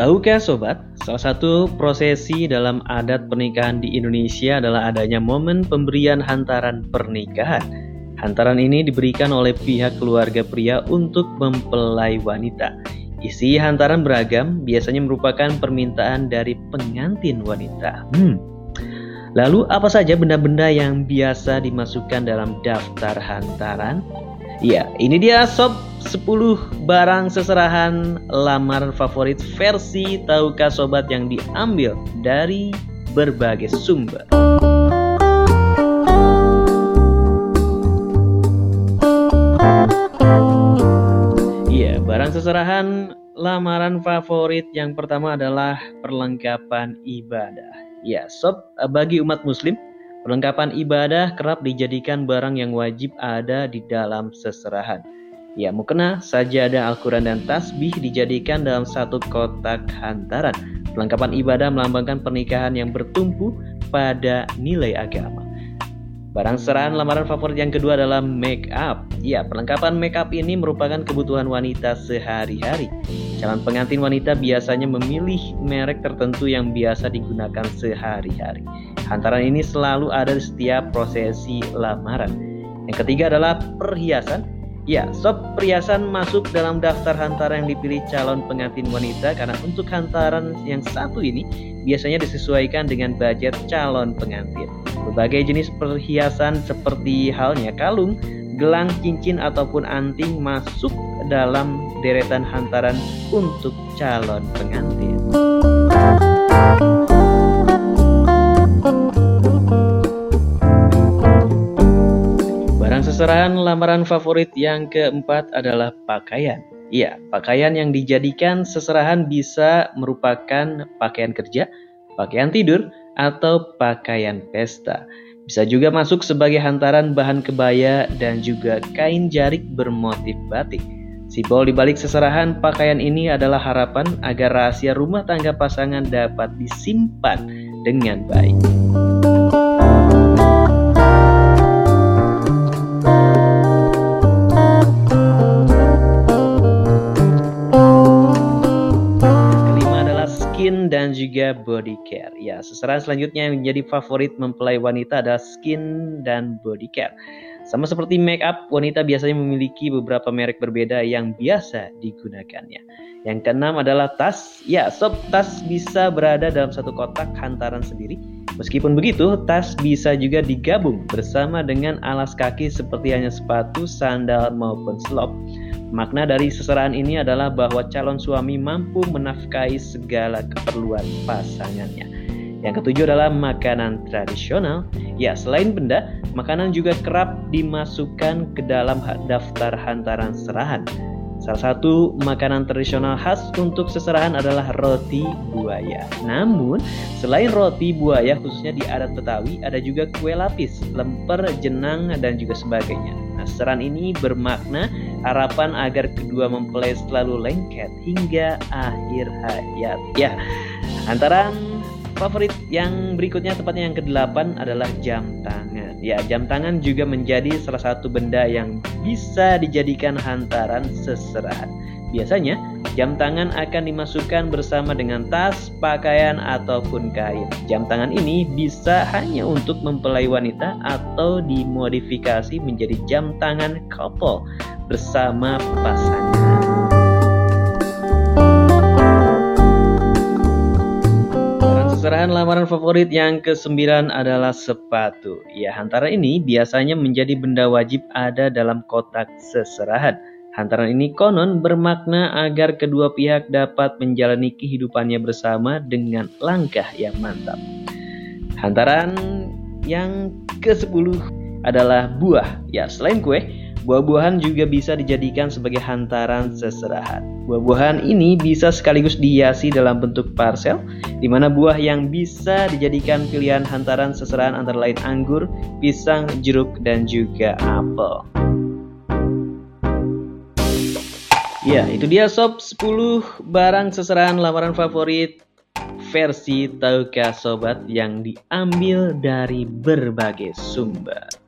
Tahukah sobat, salah satu prosesi dalam adat pernikahan di Indonesia adalah adanya momen pemberian hantaran pernikahan. Hantaran ini diberikan oleh pihak keluarga pria untuk mempelai wanita. Isi hantaran beragam, biasanya merupakan permintaan dari pengantin wanita. Hmm. Lalu apa saja benda-benda yang biasa dimasukkan dalam daftar hantaran? Ya, ini dia sob 10 barang seserahan lamaran favorit versi tahukah sobat yang diambil dari berbagai sumber. Iya, barang seserahan lamaran favorit yang pertama adalah perlengkapan ibadah. Ya, sob bagi umat muslim Perlengkapan ibadah kerap dijadikan barang yang wajib ada di dalam seserahan. Ya, mukena, sajadah Al-Quran dan tasbih dijadikan dalam satu kotak hantaran. Perlengkapan ibadah melambangkan pernikahan yang bertumpu pada nilai agama. Barang serahan lamaran favorit yang kedua adalah make up. Ya, perlengkapan make up ini merupakan kebutuhan wanita sehari-hari. Calon pengantin wanita biasanya memilih merek tertentu yang biasa digunakan sehari-hari. Hantaran ini selalu ada di setiap prosesi lamaran. Yang ketiga adalah perhiasan. Ya, sob perhiasan masuk dalam daftar hantaran yang dipilih calon pengantin wanita karena untuk hantaran yang satu ini biasanya disesuaikan dengan budget calon pengantin. Berbagai jenis perhiasan seperti halnya kalung, gelang, cincin ataupun anting masuk dalam deretan hantaran untuk calon pengantin. Seserahan lamaran favorit yang keempat adalah pakaian. Ya, pakaian yang dijadikan seserahan bisa merupakan pakaian kerja, pakaian tidur, atau pakaian pesta. Bisa juga masuk sebagai hantaran bahan kebaya dan juga kain jarik bermotif batik. Simbol di balik seserahan pakaian ini adalah harapan agar rahasia rumah tangga pasangan dapat disimpan dengan baik. Juga body care. Ya, seserahan selanjutnya yang menjadi favorit mempelai wanita adalah skin dan body care. Sama seperti make up, wanita biasanya memiliki beberapa merek berbeda yang biasa digunakannya. Yang keenam adalah tas. Ya, sob tas bisa berada dalam satu kotak hantaran sendiri. Meskipun begitu, tas bisa juga digabung bersama dengan alas kaki seperti hanya sepatu, sandal maupun slop. Makna dari seserahan ini adalah bahwa calon suami mampu menafkahi segala keperluan pasangannya. Yang ketujuh adalah makanan tradisional. Ya, selain benda, makanan juga kerap dimasukkan ke dalam daftar hantaran serahan. Salah satu makanan tradisional khas untuk seserahan adalah roti buaya. Namun, selain roti buaya khususnya di adat Betawi, ada juga kue lapis, lemper, jenang, dan juga sebagainya. Nah, seserahan ini bermakna harapan agar kedua mempelai selalu lengket hingga akhir hayat. Ya, antara favorit yang berikutnya tepatnya yang kedelapan adalah jam tangan. Ya, jam tangan juga menjadi salah satu benda yang bisa dijadikan hantaran seserahan. Biasanya, jam tangan akan dimasukkan bersama dengan tas, pakaian, ataupun kain. Jam tangan ini bisa hanya untuk mempelai wanita atau dimodifikasi menjadi jam tangan couple bersama pasangan. Seserahan lamaran favorit yang kesembilan adalah sepatu. Ya, antara ini biasanya menjadi benda wajib ada dalam kotak seserahan. Hantaran ini konon bermakna agar kedua pihak dapat menjalani kehidupannya bersama dengan langkah yang mantap. Hantaran yang ke-10 adalah buah. Ya, selain kue, Buah-buahan juga bisa dijadikan sebagai hantaran seserahan. Buah-buahan ini bisa sekaligus dihiasi dalam bentuk parsel, di mana buah yang bisa dijadikan pilihan hantaran seserahan antara lain anggur, pisang, jeruk, dan juga apel. Ya, itu dia sob 10 barang seserahan lamaran favorit versi Tahukah Sobat yang diambil dari berbagai sumber.